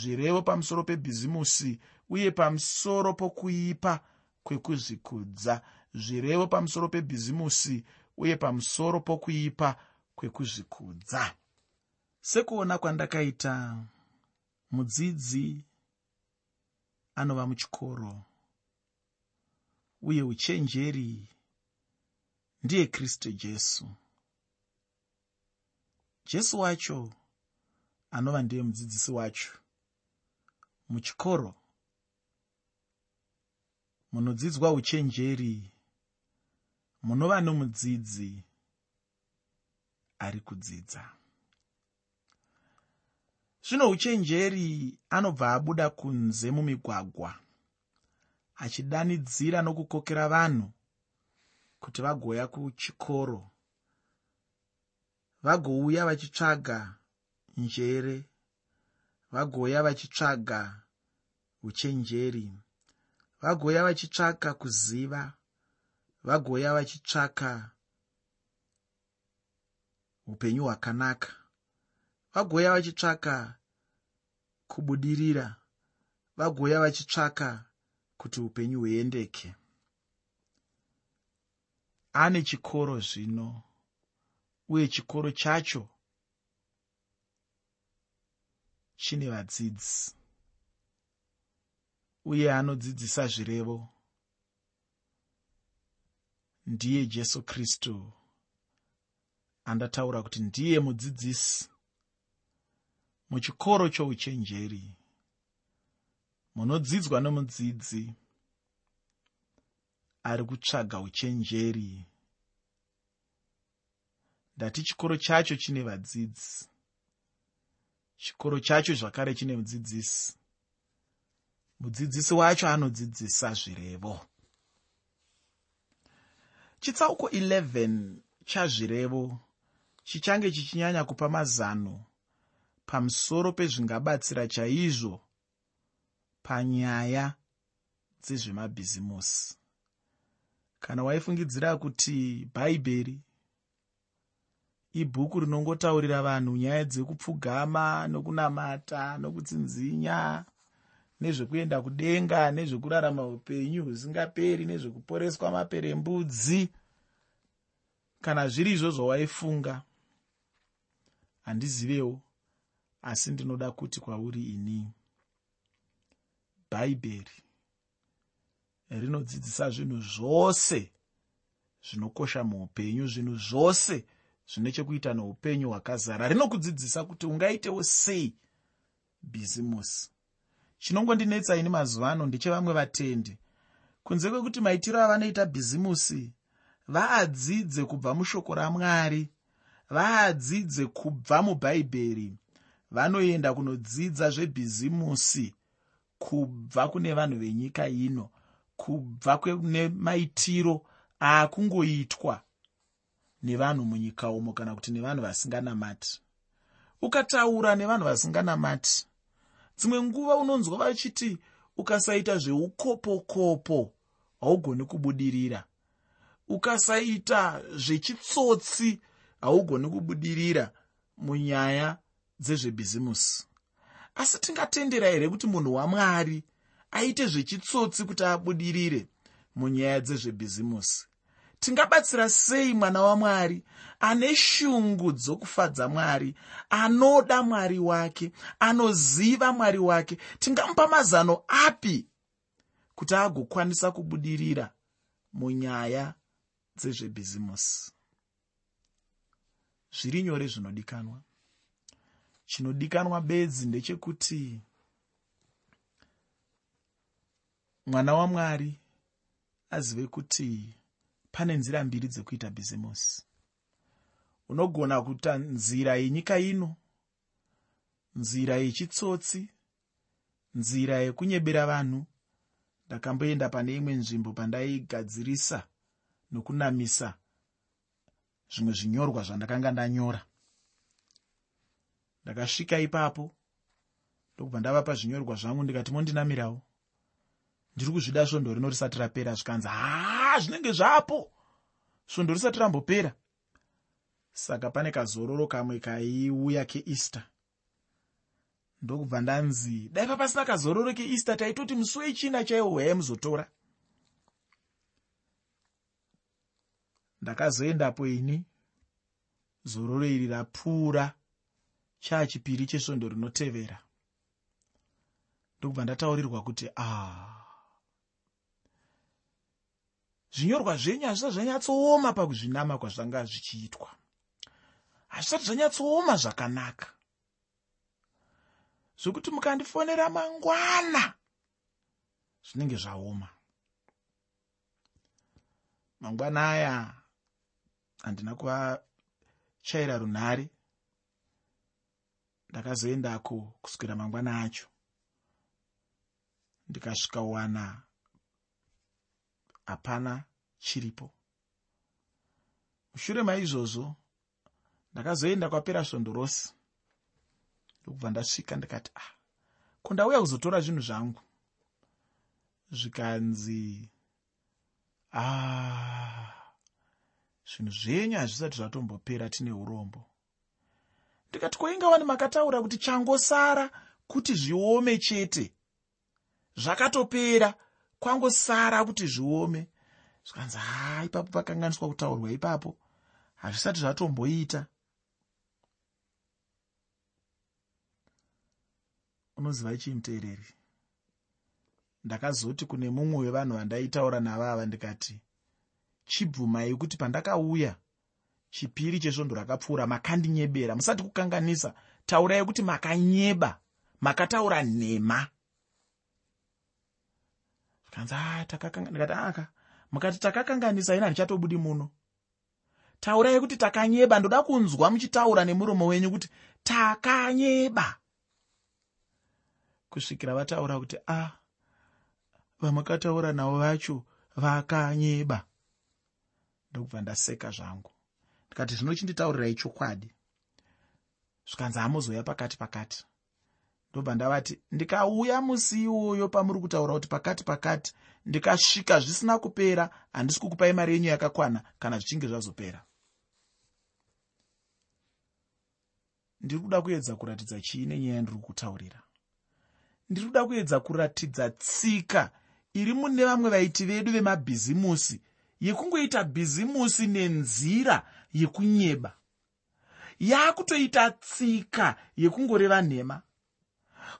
zvirevo pamusoro pebhizimusi uye pamusoro pokuipa kwekuzvikudza. Zvirevo pamusoro pebhizimusi uye pamusoro pokuipa kwekuzvikudza. Sekuona kwandakaita mudzidzi anova muchikoro uye uchenjeri ndiye kristu jesu. Jesu wacho anova ndiye mudzidzisi wacho muchikoro. Munodzidzwa uchenjeri. Munova nomudzidzi ari kudzidza. Zvino uchenjeri anobva abuda kunze mumigwagwa achidanidzira nokukokera vanhu kuti vagoya kuchikoro. Vagouya vachitsvaga njere vagouya vachitsvaga uchenjeri vagouya vachitsvaka kuziva vagouya vachitsvaka upenyu hwakanaka vagouya vachitsvaka kubudirira vagouya vachitsvaka kuti upenyu huendeke. Ane chikoro zvino uye chikoro chacho chine vadzidzi uye anodzidzisa zvirevo. Ndiye jesu kristu. Andataura kuti ndiye mudzidzisi muchikoro chouchenjeri munodzidzwa nomudzidzi ari kutsvaga uchenjeri. Ndati chikoro chacho chine vadzidzi chikoro chacho zvakare chine mudzidzisi. Mudzidzisi wacho anodzidzisa zvirevo. Chitsauko 11 chazvirevo chichange chichinyanya kupa mazano pamusoro pezvingabatsira chaizvo panyaya dzezvemabhizimusi. Kana waifungidzira kuti bhaibheri ibhuku rinongotaurira vanhu nyaya dzekupfugama nokunamata nokutsinzinya nezvekuenda kudenga nezvekurarama upenyu husingaperi nezvekuporeswa maperembudzi. Kana zviri izvozvo waifunga handizivewo asi ndinoda kuti kwauri ini. Bhaibheri rinodzidzisa zvinhu zvose zvinokosha muupenyu zvinhu zvose zvine chekuita noupenyu hwakazara. Rinokudzidzisa kuti ungaitewo sei? Bhizimusi chinongondinetsa ini mazuva ano ndechevamwe vatendi. Kunze kwekuti maitiro avanoita bhizimusi vaadzidze kubva mushoko ramwari vaadzidze kubva mubhaibheri vanoenda kunodzidza zvebhizimusi kubva kune vanhu venyika ino kubva kune maitiro aakungoitwa nevanhu munyika umo kana kuti nevanhu vasinganamati. Ukataura nevanhu vasinganamati. Dzimwe nguva unonzwa vachiti ukasaita zveukopokopo haugoni kubudirira. Ukasaita zvechitsotsi haugoni kubudirira munyaya dzezvebhizimusi. Asi tingatendera here kuti munhu wamwari aite zvechitsotsi kuti abudirire munyaya dzezvebhizimusi tingabatsira sei mwana wamwari ane shungu dzokufadza mwari anoda mwari wake anoziva mwari wake. Tingamupa mazano api kuti agokwanisa kubudirira munyaya dzezvebhizimusi? Zviri nyore zvinodikanwa. Chinodikanwa bedzi ndechekuti mwana wamwari azive kuti pane nzira mbiri dzekuita bhizimusi. Unogona kuita nzira yenyika ino nzira yechitsotsi nzira yekunyebera vanhu. Ndakamboenda pane imwe nzvimbo pandaigadzirisa nokunamisa zvimwe zvinyorwa zvandakanga ndanyora. Ndakasvika ipapo ndokubva ndavapa zvinyorwa zvangu ndikati mondinamirawo ndiri kuzvida svondo rino risati rapera zvikanzi haa zvinenge zvapo. Svondo risati rambopera. Saka pane kazororo kamwe kaiuya keeaster. Ndokubva ndanzi dai papasina kazororo keeaster taitoti musi wechina chaiwo hwaya muzotora. Ndakazoendapo ini zororo iri rapfuura chaa chipiri chesvondo rinotevera. Ndokubva ndataurirwa kuti a ah. Zvinyorwa zvenyu hazvisati zvanyatsooma pakuzvinama kwazvanga zvichiitwa. Hazvisati zvanyatsooma zvakanaka. Zvokuti mukandifonera mangwana zvinenge zvaoma. Mangwana aya handina kuvachaira runhare. Ndakazoendako kuswera mangwana acho. Ndikasvikawana hapana chiripo. Mushure maizvozvo ndakazoenda kwapera svondo rose. Ndokubva ndasvika ndikati ah ko ndauya kuzotora zvinhu zvangu? Zvikanzi ah zvinhu zvenyu hazvisati zvatombopera tine urombo. Ndikati koingawani makataura kuti changosara kuti zviome chete? Zvakatopera kwangosara kuti zviome. Zvikanzi ha ipapo pakanganiswa kutaurwa ipapo hazvisati zvatomboita. Unoziva chii muteereri ndakazoti kune mumwe wevanhu vandaitaura navava ndikati chibvumai kuti pandakauya chipiri chesvondo rakapfuura makandinyebera. Musati kukanganisa taurai kuti makanyeba makataura nhema kanzi a takakandikati aka mukati takakanganisa ina handichatobudi muno. Taurai kuti takanyeba ndoda kunzwa muchitaura nemuromo wenyu kuti takanyeba. Kusvikira vataura kuti a ah, vamakataura navo vacho vakanyeba. Ndokubva ndaseka zvangu. Ndikati zvino chinditaurirai chokwadi. Zvikanzi hamuzoya pakati pakati ndobva ndavati ndikauya musi iwoyo pamuri kutaura kuti pakati pakati ndikasvika zvisina kupera handisi kukupai mari yenyu yakakwana kana zvichinge zvazopera. Ndiri kuda kuedza kuratidza chii nenyaya yandiri kutaurira? Ndiri kuda kuedza kuratidza tsika iri mune vamwe vaiti vedu vemabhizimusi yekungoita bhizimusi nenzira yekunyeba. Yaakutoita tsika yekungoreva nhema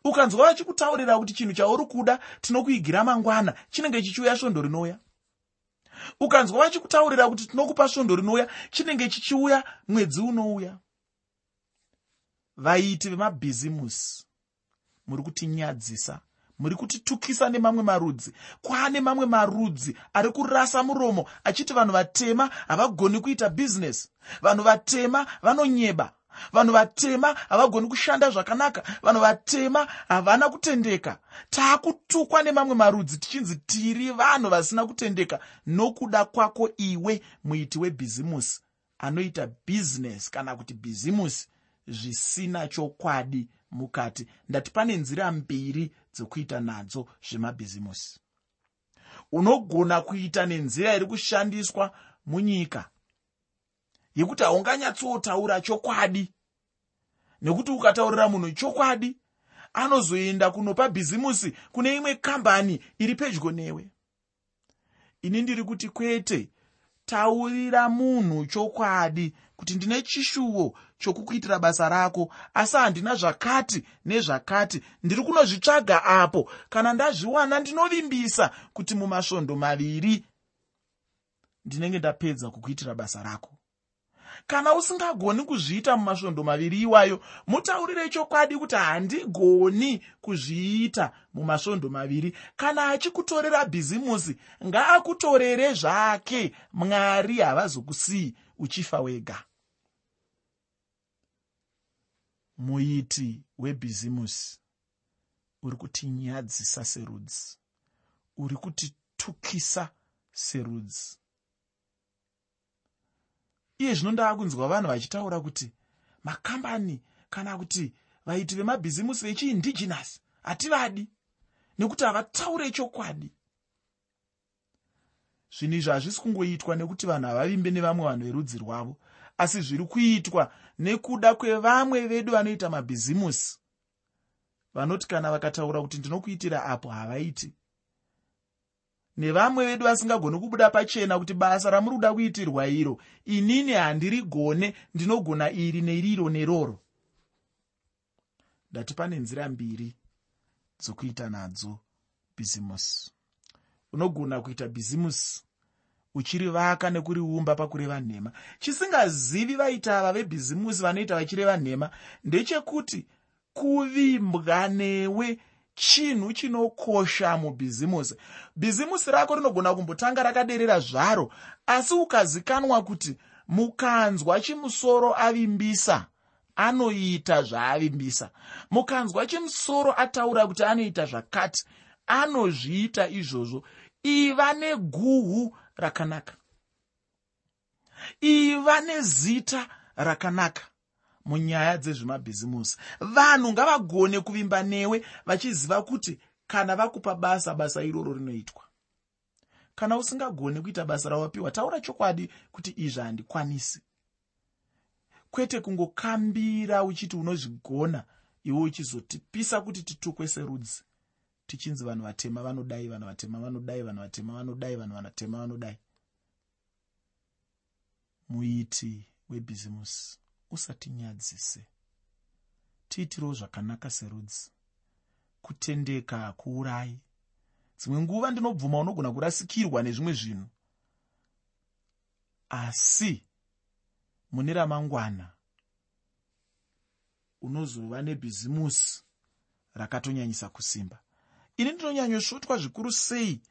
ukanzwa vachikutaurira kuti chinhu chauri kuda tinokuigira mangwana chinenge chichiuya svondo rinouya? Ukanzwa vachikutaurira kuti tinokupa svondo rinouya chinenge chichiuya mwedzi unouya? Vaiti vemabhizimusi muri kutinyadzisa muri kutitukisa nemamwe marudzi. Kwaane mamwe marudzi ari kurasa muromo achiti vanhu vatema havagoni kuita bhizinesi vanhu vatema vanonyeba vanhu vatema havagoni kushanda zvakanaka. Vanhu vatema havana kutendeka. Taakutukwa nemamwe marudzi tichinzi tiri vanhu vasina kutendeka. Nokuda kwako iwe muiti webhizimusi anoita bhizinesi kana kuti bhizimusi zvisina chokwadi mukati. Ndati pane nzira mbiri dzekuita nadzo zvemabhizimusi unogona kuita nenzira iri kushandiswa munyika yekuti haunganyatsotaura chokwadi nekuti ukataurira munhu chokwadi anozoenda kunopa bhizimusi kune imwe kambani iri pedyo newe. Ini ndiri kuti kwete taurira munhu chokwadi kuti ndine chishuwo chokukuitira basa rako asi handina zvakati nezvakati. Ndiri kunozvitsvaga apo kana ndazviwana ndinovimbisa kuti mumasvondo maviri ndinenge ndapedza kukuitira basa rako kana usingagoni kuzviita mumasvondo maviri iwayo mutaurire chokwadi kuti handigoni kuzviita mumasvondo maviri. Kana achikutorera bhizimusi ngaakutorere zvake. Mwari havazokusii uchifa wega. Muiti webhizimusi uri kutinyadzisa serudzi uri kutitukisa serudzi iye zvino ndava kunzwa vanhu vachitaura kuti makambani kana kuti vaiti vemabhizimusi vechiindigenous hativadi nekuti havataure chokwadi. Zvinhu izvi hazvisi kungoitwa nekuti vanhu havavimbe nevamwe vanhu verudzi rwavo asi zviri kuitwa nekuda kwevamwe vedu vanoita mabhizimusi. Vanoti kana vakataura kuti ndinokuitira apo havaiti nevamwe vedu vasingagoni kubuda pachena kuti basa ramuri kuda kuitirwa iro inini handirigone ndinogona iri neriro neroro. Ndati pane nzira mbiri dzokuita nadzo bhizimusi unogona kuita bhizimusi uchirivaka nekuriumba pakureva nhema. Chisingazivi vaita ava vebhizimusi vanoita vachireva nhema ndechekuti kuvimbwa newe chinhu chinokosha mubhizimusi. Bhizimusi rako rinogona kumbotanga rakaderera zvaro asi ukazikanwa kuti mukanzwa chimusoro avimbisa anoita zvaavimbisa mukanzwa chimusoro ataura kuti anoita zvakati anozviita izvozvo. Iva neguhu rakanaka. Iva nezita rakanaka munyaya dzezvemabhizimusi. Vanhu ngavagone kuvimba newe vachiziva kuti kana vakupa basa basa iroro rinoitwa. Kana usingagoni kuita basa rawapiwa taura chokwadi kuti izvi handikwanisi. Kwete kungokambira uchiti unozvigona iwe uchizotipisa kuti titukwe serudzi. Tichinzi vanhu vatema vanodai vanhu vatema vanodai vanhu vatema vanodai vanhu vatema vanodai. Muiti webhizimusi usatinyadzise tiitirowo zvakanaka serudzi. Kutendeka hakuurayi dzimwe nguva ndinobvuma unogona kurasikirwa nezvimwe zvinhu. Asi mune ramangwana unozova nebhizimusi rakatonyanyisa kusimba. Ini ndinonyanyosvotwa zvikuru sei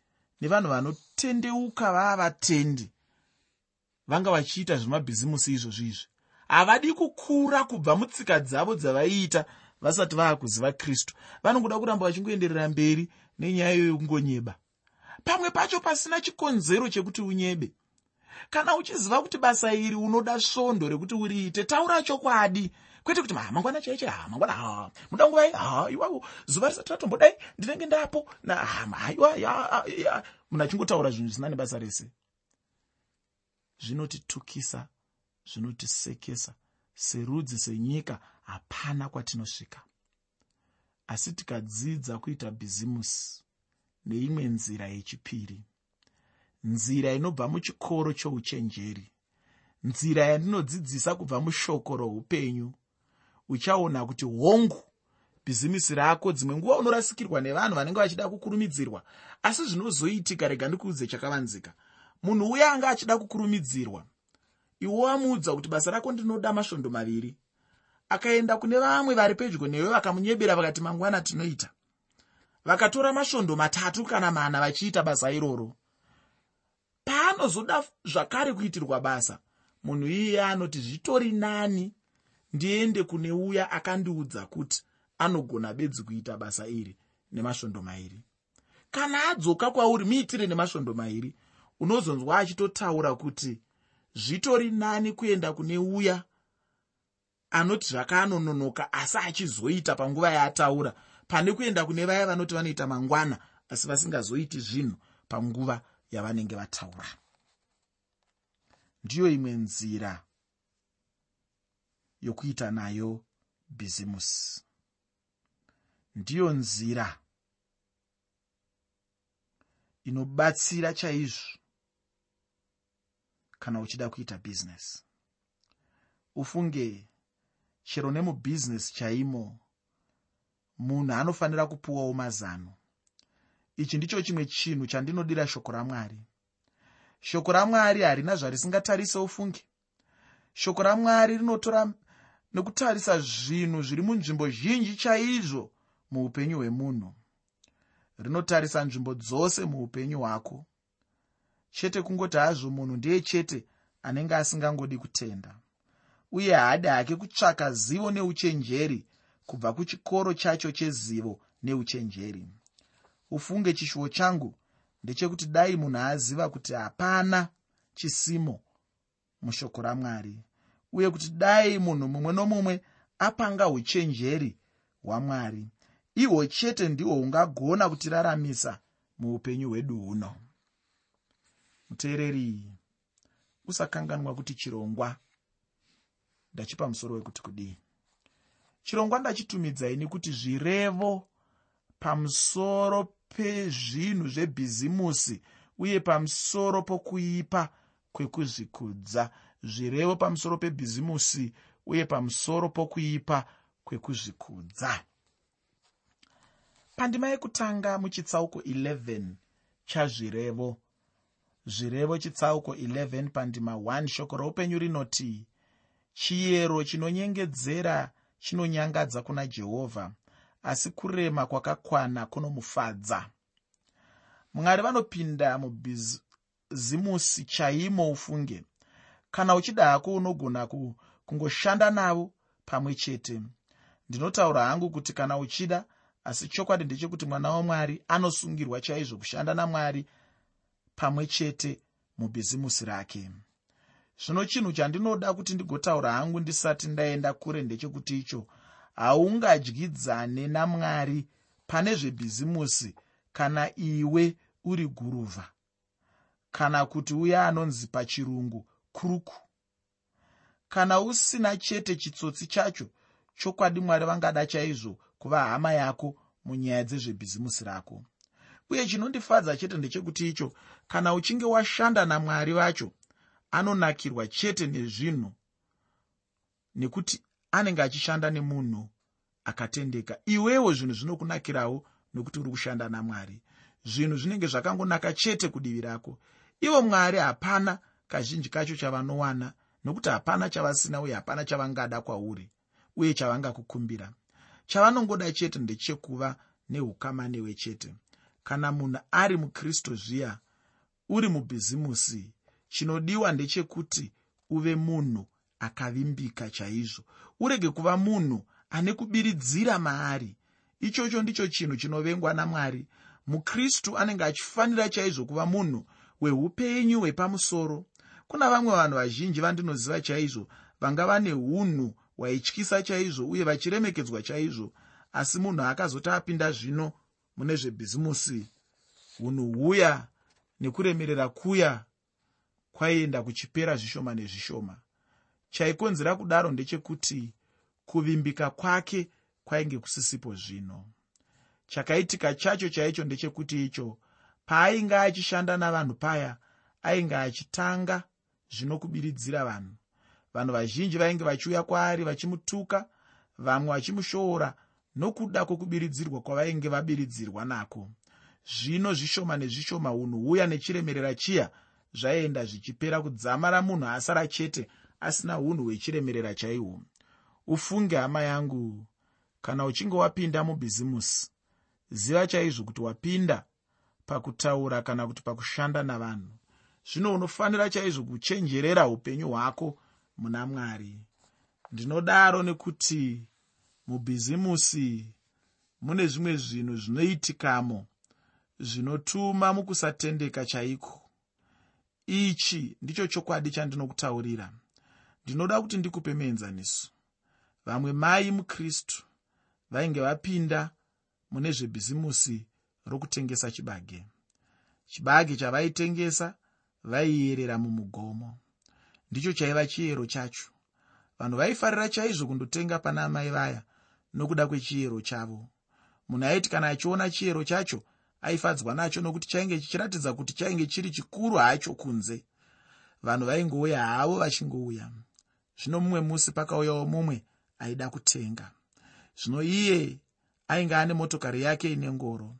nevanhu vanotendeuka vaa vatendi vanga vachiita zvemabhizimusi izvozvi izvi havadi kukura kubva mutsika dzavo dzavaiita vasati vaakuziva kristu. Vanongoda kuramba vachingoenderera mberi nenyaya yokungonyeba. Pamwe pacho pasina chikonzero chekuti unyebe. Kana uchiziva kuti basa iri unoda svondo rekuti uriite taura chokwadi. Kwete kuti mangwana chaiche mangwana ha muda nguva ha iwawo zuva risati ratombodai ndinenge ndapo haiwa munhu achingotaura zvinhu zvisina nebasa rese. Zvinotitukisa zvinotisekesa serudzi senyika hapana kwatinosvika. Asi tikadzidza kuita bhizimusi neimwe nzira yechipiri. Nzira inobva muchikoro chouchenjeri. Nzira yandinodzidzisa kubva mushoko roupenyu. Uchaona kuti hongu bhizimisi rako dzimwe nguva unorasikirwa nevanhu vanenge vachida kukurumidzirwa. Asi zvinozoitika rega ndikuudze chakavanzika. Munhu uya anga achida kukurumidzirwa iwe wamuudza kuti basa rako ndinoda masvondo maviri. Akaenda kune vamwe vari pedyo newe vakamunyebera vakati mangwana tinoita. Vakatora masvondo matatu kana mana vachiita basa iroro. Paanozoda zvakare kuitirwa basa munhu iye anoti zvitori nani ndiende kune uya akandiudza kuti anogona bedzi kuita basa iri nemasvondo mairi? Kana adzoka kwauri muitire nemasvondo mairi. Unozonzwa achitotaura kuti zvitori nani kuenda kune uya anoti zvakaanononoka asi achizoita panguva yaataura. Pane kuenda kune vaya vanoti vanoita mangwana asi vasingazoiti zvinhu panguva yavanenge vataura. Ndiyo imwe nzira yokuita nayo bhizimusi ndiyo nzira inobatsira chaizvo kana uchida kuita bhizinesi ufunge chero nemubhizinesi chaimo munhu anofanira kupuwawo mazano. Ichi ndicho chimwe chinhu chandinodira shoko ramwari shoko ramwari harina zvarisingatarisa ufunge. Shoko ramwari rinotora nekutarisa zvinhu zviri munzvimbo zhinji chaizvo muupenyu hwemunhu. Rinotarisa nzvimbo dzose muupenyu hwako chete kungoti hazvo munhu ndiye chete anenge asingangodi kutenda. Uye haadi hake kutsvaka zivo neuchenjeri kubva kuchikoro chacho chezivo neuchenjeri. Ufunge chishuwo changu ndechekuti dai munhu aziva kuti hapana chisimo mushoko ramwari uye kuti dai munhu mumwe nomumwe apanga uchenjeri hwamwari. Ihwo chete ndihwo hungagona kutiraramisa muupenyu hwedu huno muteereri usakanganwa kuti chirongwa. Ndachipa musoro wekuti kudii? Chirongwa ndachitumidzai nekuti zvirevo pamusoro pezvinhu zvebhizimusi uye pamusoro pokuipa kwekuzvikudza. Zvirevo pamusoro pebhizimusi uye pamusoro pokuipa kwekuzvikudza. Pandima yekutanga muchitsauko 11 chazvirevo zvirevo chitsauko 11 pandima 1 shoko roupenyu rinoti chiyero chinonyengedzera chinonyangadza kuna jehovha asi kurema kwakakwana kunomufadza. Mwari vanopinda mubhizimusi chaimo ufunge kana uchida hako unogona kungoshanda navo pamwe chete. Ndinotaura hangu kuti kana uchida asi chokwadi ndechekuti mwana wamwari anosungirwa chaizvo kushanda namwari pamwe chete mubhizimusi rake. Zvino chinhu chandinoda kuti ndigotaura hangu ndisati ndaenda kure ndechekuti icho haungadyidzane namwari pane zvebhizimusi kana iwe uri guruvha kana kuti uya anonzi pachirungu kuruku. Kana usina chete chitsotsi chacho chokwadi mwari vangada chaizvo kuva hama yako munyaya dzezvebhizimusi rako uye chinondifadza chete ndechekuti icho kana uchinge washanda namwari vacho anonakirwa chete nezvinhu nekuti anenge achishanda nemunhu akatendeka. Iwewo zvinhu zvinokunakirawo nokuti uri kushanda namwari. Zvinhu zvinenge zvakangonaka chete kudivi rako. Ivo mwari hapana kazhinji kacho chavanowana nokuti hapana chavasina uye hapana chavangada kwauri uye chavangakukumbira chavanongoda chete ndechekuva neukama newe chete kana munhu ari mukristu zviya uri mubhizimusi chinodiwa ndechekuti uve munhu akavimbika chaizvo. Urege kuva munhu ane kubiridzira maari. Ichocho ndicho chinhu chinovengwa namwari. Mukristu anenge achifanira chaizvo kuva munhu hweupenyu hwepamusoro. Kuna vamwe vanhu vazhinji vandinoziva chaizvo vanga vane unhu hwaityisa chaizvo uye vachiremekedzwa chaizvo. Asi munhu akazoti apinda zvino mune zvebhizimusi. Unhu huya nekuremerera kuya kwaienda kuchipera zvishoma nezvishoma. Chaikonzera kudaro ndechekuti kuvimbika kwake kwainge kusisipo zvino. Chakaitika chacho chaicho ndechekuti icho paainge achishanda navanhu paya ainge achitanga zvinokubiridzira vanhu. Vanhu vazhinji vainge vachiuya kwaari vachimutuka vamwe vachimushoora nokuda kwokubiridzirwa kwavainge vabiridzirwa nako. Zvino zvishoma nezvishoma unhu huya nechiremerera chiya zvaienda zvichipera kudzama ramunhu asara chete asina unhu hwechiremerera chaihwo ufunge hama yangu kana uchinge wapinda mubhizimusi ziva chaizvo kuti wapinda pakutaura kana kuti pakushanda navanhu. Zvino unofanira chaizvo kuchenjerera upenyu hwako muna mwari. Ndinodaro nekuti mubhizimusi mune zvimwe zvinhu zvinoitikamo zvinotuma mukusatendeka chaiko. Ichi ndicho chokwadi chandinokutaurira. Ndinoda kuti ndikupe muenzaniso. Vamwe mai mukristu vainge vapinda mune zvebhizimusi rokutengesa chibage. Chibage chavaitengesa vaiyerera mumugomo. Ndicho chaiva chiyero chacho. Vanhu vaifarira chaizvo kundotenga pana mai vaya nokuda kwechiyero chavo. Munhu aiti kana achiona chiyero chacho aifadzwa nacho nokuti chainge chichiratidza kuti chainge chiri chikuru hacho kunze. Vanhu vaingouya havo vachingouya. Zvino mumwe musi pakauyawo mumwe aida kutenga. Zvino iye ainge ane motokari yake ine ngoro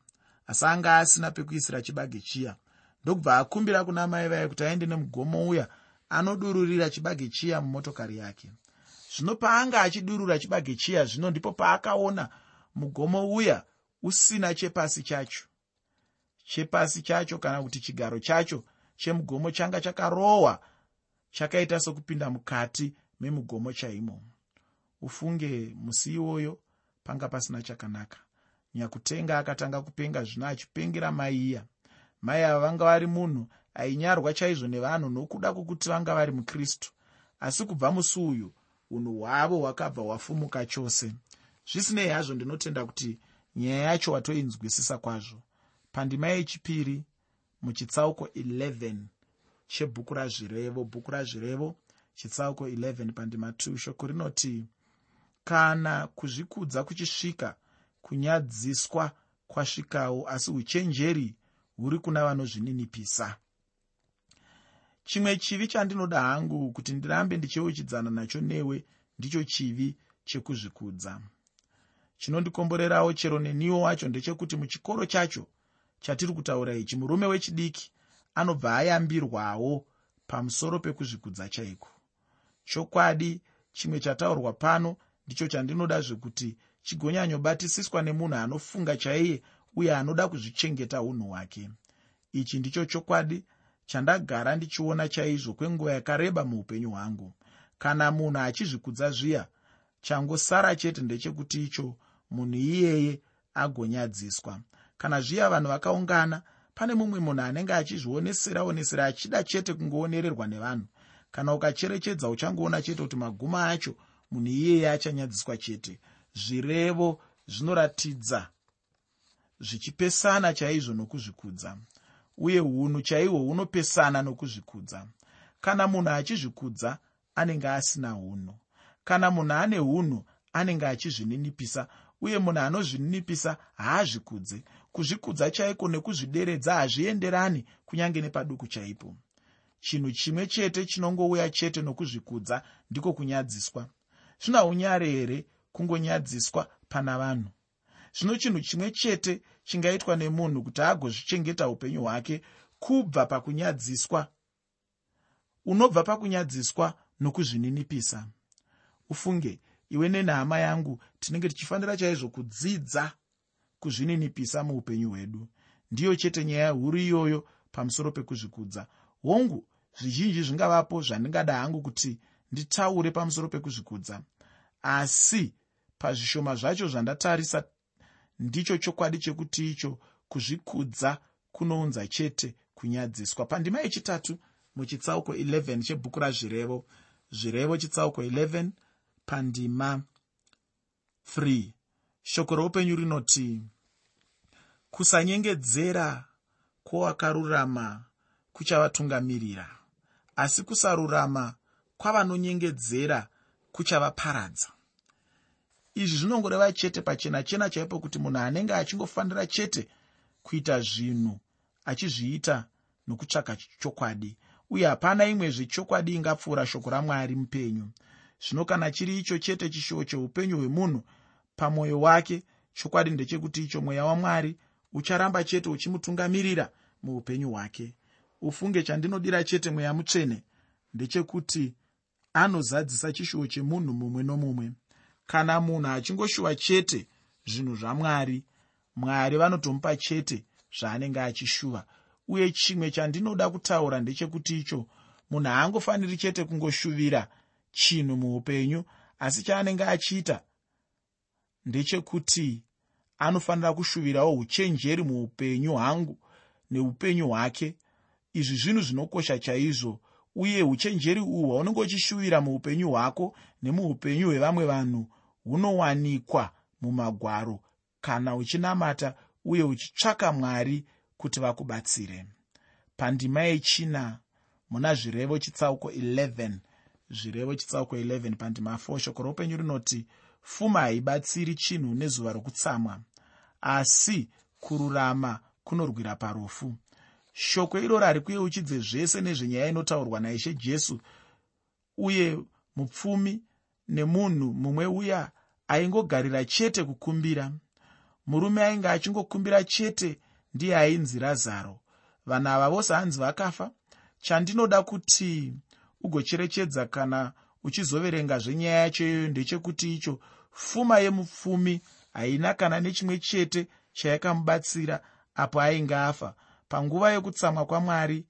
asi anga asina pekuisira chibage chiya. Ndokubva akumbira kuna mai vaye kuti aende nemugomo uya anodururira chibage chiya mumotokari yake zvino paanga achidurura chibage chiya zvino ndipo paakaona mugomo uya usina chepasi chacho. Chepasi chacho kana kuti chigaro chacho chemugomo changa chakarohwa chakaita sokupinda mukati memugomo chaimo. Ufunge musi iwoyo panga pasina chakanaka. Nyakutenga akatanga kupenga zvino achipengera mai iya. Mai ava vanga vari munhu ainyarwa chaizvo nevanhu nokuda kwokuti vanga vari mukristu. Asi kubva musi uyu unhu hwavo hwakabva hwafumuka chose. Zvisinei hazvo ndinotenda kuti nyaya yacho watoinzwisisa kwazvo. Pandima yechipiri muchitsauko 11 chebhuku razvirevo bhuku razvirevo chitsauko 11 pandima 2 shoko rinoti kana kuzvikudza kuchisvika kunyadziswa kwasvikawo asi uchenjeri huri kuna vanozvininipisa chimwe chivi chandinoda hangu kuti ndirambe ndichiuchidzana nacho newe ndicho chivi chekuzvikudza. Chinondikomborerawo chero neniwo wacho ndechekuti muchikoro chacho chatiri kutaura ichi murume wechidiki anobva ayambirwawo pamusoro pekuzvikudza chaiko. Chokwadi chimwe chataurwa pano ndicho chandinoda zvekuti chigonyanyobatisiswa nemunhu anofunga chaiye uye anoda kuzvichengeta unhu hwake. Ichi ndicho chokwadi chandagara ndichiona chaizvo kwenguva yakareba muupenyu hwangu. Kana munhu achizvikudza zviya changosara chete ndechekuti icho munhu iyeye agonyadziswa. Kana zviya vanhu vakaungana pane mumwe munhu anenge achizvionesera onesera achida chete kungoonererwa nevanhu. Kana ukacherechedza uchangoona chete kuti maguma acho munhu iyeye achanyadziswa chete. Zvirevo zvinoratidza zvichipesana chaizvo nokuzvikudza uye unhu chaihwo hunopesana nokuzvikudza. Kana munhu achizvikudza anenge asina unhu kana munhu ane unhu anenge achizvininipisa uye munhu anozvininipisa haazvikudze kuzvikudza chaiko nekuzvideredza hazvienderani kunyange nepaduku chaipo. Chinhu chimwe chete chinongouya chete nokuzvikudza ndiko kunyadziswa. Zvina unyare here kungonyadziswa pana vanhu zvino chinhu chimwe chete chingaitwa nemunhu kuti agozvichengeta upenyu hwake kubva pakunyadziswa. Unobva pakunyadziswa nokuzvininipisa. Ufunge iwe nenhama yangu tinenge tichifanira chaizvo kudzidza kuzvininipisa muupenyu hwedu. Ndiyo chete nyaya huru iyoyo pamusoro pekuzvikudza. Hongu zvizhinji zvingavapo zvandingada hangu kuti nditaure pamusoro pekuzvikudza. Asi pazvishoma zvacho zvandatarisa ndicho chokwadi chekuti icho kuzvikudza kunounza chete kunyadziswa. Pandima yechitatu muchitsauko 11 chebhuku razvirevo zvirevo chitsauko 11 pandima 3 shoko roupenyu rinoti kusanyengedzera kwowakarurama kuchavatungamirira asi kusarurama kwavanonyengedzera kuchavaparadza izvi zvinongoreva chete pachena chena chaipo kuti munhu anenge achingofanira chete kuita zvinhu achizviita nokutsvaka chokwadi. Uye hapana imwezve chokwadi ingapfuura shoko ramwari mupenyu. Zvino kana chiri icho chete chishuwo cheupenyu hwemunhu pamwoyo wake chokwadi ndechekuti icho mweya wamwari ucharamba chete uchimutungamirira muupenyu hwake. Ufunge chandinodira chete mweya mutsvene ndechekuti anozadzisa chishuwo chemunhu mumwe nomumwe kana munhu achingoshuva chete zvinhu zvamwari mwari vanotomupa chete zvaanenge achishuva. Uye chimwe chandinoda kutaura ndechekuti icho munhu haangofaniri chete kungoshuvira chinhu muupenyu asi chaanenge achiita ndechekuti anofanira kushuvirawo uchenjeri muupenyu hwangu neupenyu hwake. Izvi zvinhu zvinokosha chaizvo uye uchenjeri uhwu hwaunenge uchishuvira muupenyu hwako nemuupenyu hwevamwe vanhu hunowanikwa mumagwaro kana uchinamata uye uchitsvaka mwari kuti vakubatsire. Pandima yechina muna zvirevo chitsauko 11 zvirevo chitsauko 11 pandima 4 shoko roupenyu rinoti fuma haibatsiri chinhu nezuva rokutsamwa. Asi kururama kunorwira parufu shoko iroro ari kuyeuchidze zvese nezvenyaya inotaurwa naishe jesu uye mupfumi nemunhu mumwe uya aingogarira chete kukumbira. Murume ainge achingokumbira chete ndiye ainzi razaro vanhu ava vose hanzi vakafa. Chandinoda kuti ugocherechedza kana uchizoverenga zvenyaya yacho iyoyo ndechekuti icho pfuma yemupfumi haina kana nechimwe chete chayakamubatsira apo ainge afa. Panguva yokutsamwa kwamwari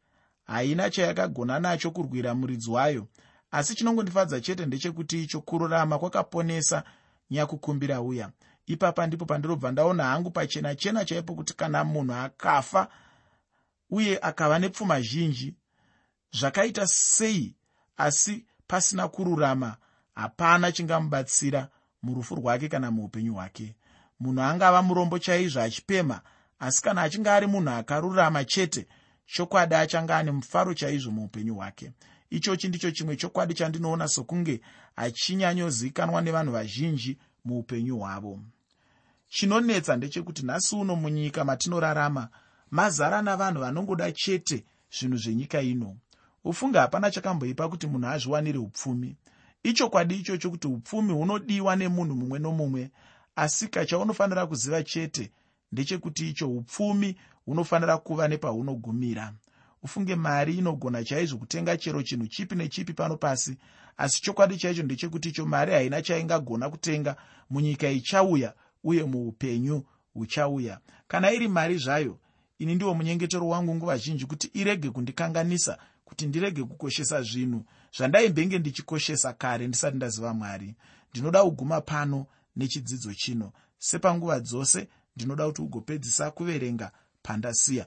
haina chayakagona nacho kurwira muridzi wayo. Asi chinongondifadza chete ndechekuti icho kururama kwakaponesa nyakukumbira uya. Ipapa ndipo pandirobva ndaona hangu pachena chena chaipo kuti kana munhu akafa uye akava nepfuma zhinji zvakaita sei? Asi pasina kururama hapana chingamubatsira murufu rwake kana muupenyu hwake. Munhu angava murombo chaizvo achipemha asi kana achinge ari munhu akarurama chete chokwadi achange ane mufaro chaizvo muupenyu hwake ichochi ndicho chimwe chokwadi chandinoona sokunge hachinyanyozivikanwa nevanhu vazhinji muupenyu hwavo. Chinonetsa ndechekuti nhasi uno munyika matinorarama mazara navanhu vanongoda chete zvinhu zvenyika ino. Ufunge hapana chakamboipa kuti munhu azviwanire upfumi. Ichokwadi ichocho kuti upfumi hunodiwa nemunhu mumwe nomumwe asi kachaunofanira kuziva chete ndechekuti icho upfumi hunofanira kuva nepahunogumira ufunge mari inogona chaizvo kutenga chero chinhu chipi nechipi pano pasi. Asi chokwadi chaicho ndechekuti icho mari haina chaingagona kutenga. Munyika ichauya uye muupenyu huchauya. Kana iri mari zvayo ini ndiwo munyengetero wangu nguva zhinji kuti irege kundikanganisa kuti ndirege kukoshesa zvinhu. Zvandaimbenge ndichikoshesa kare ndisati ndaziva mwari. Ndinoda kuguma pano nechidzidzo chino. Sepanguva dzose ndinoda kuti ugopedzisa kuverenga pandasiya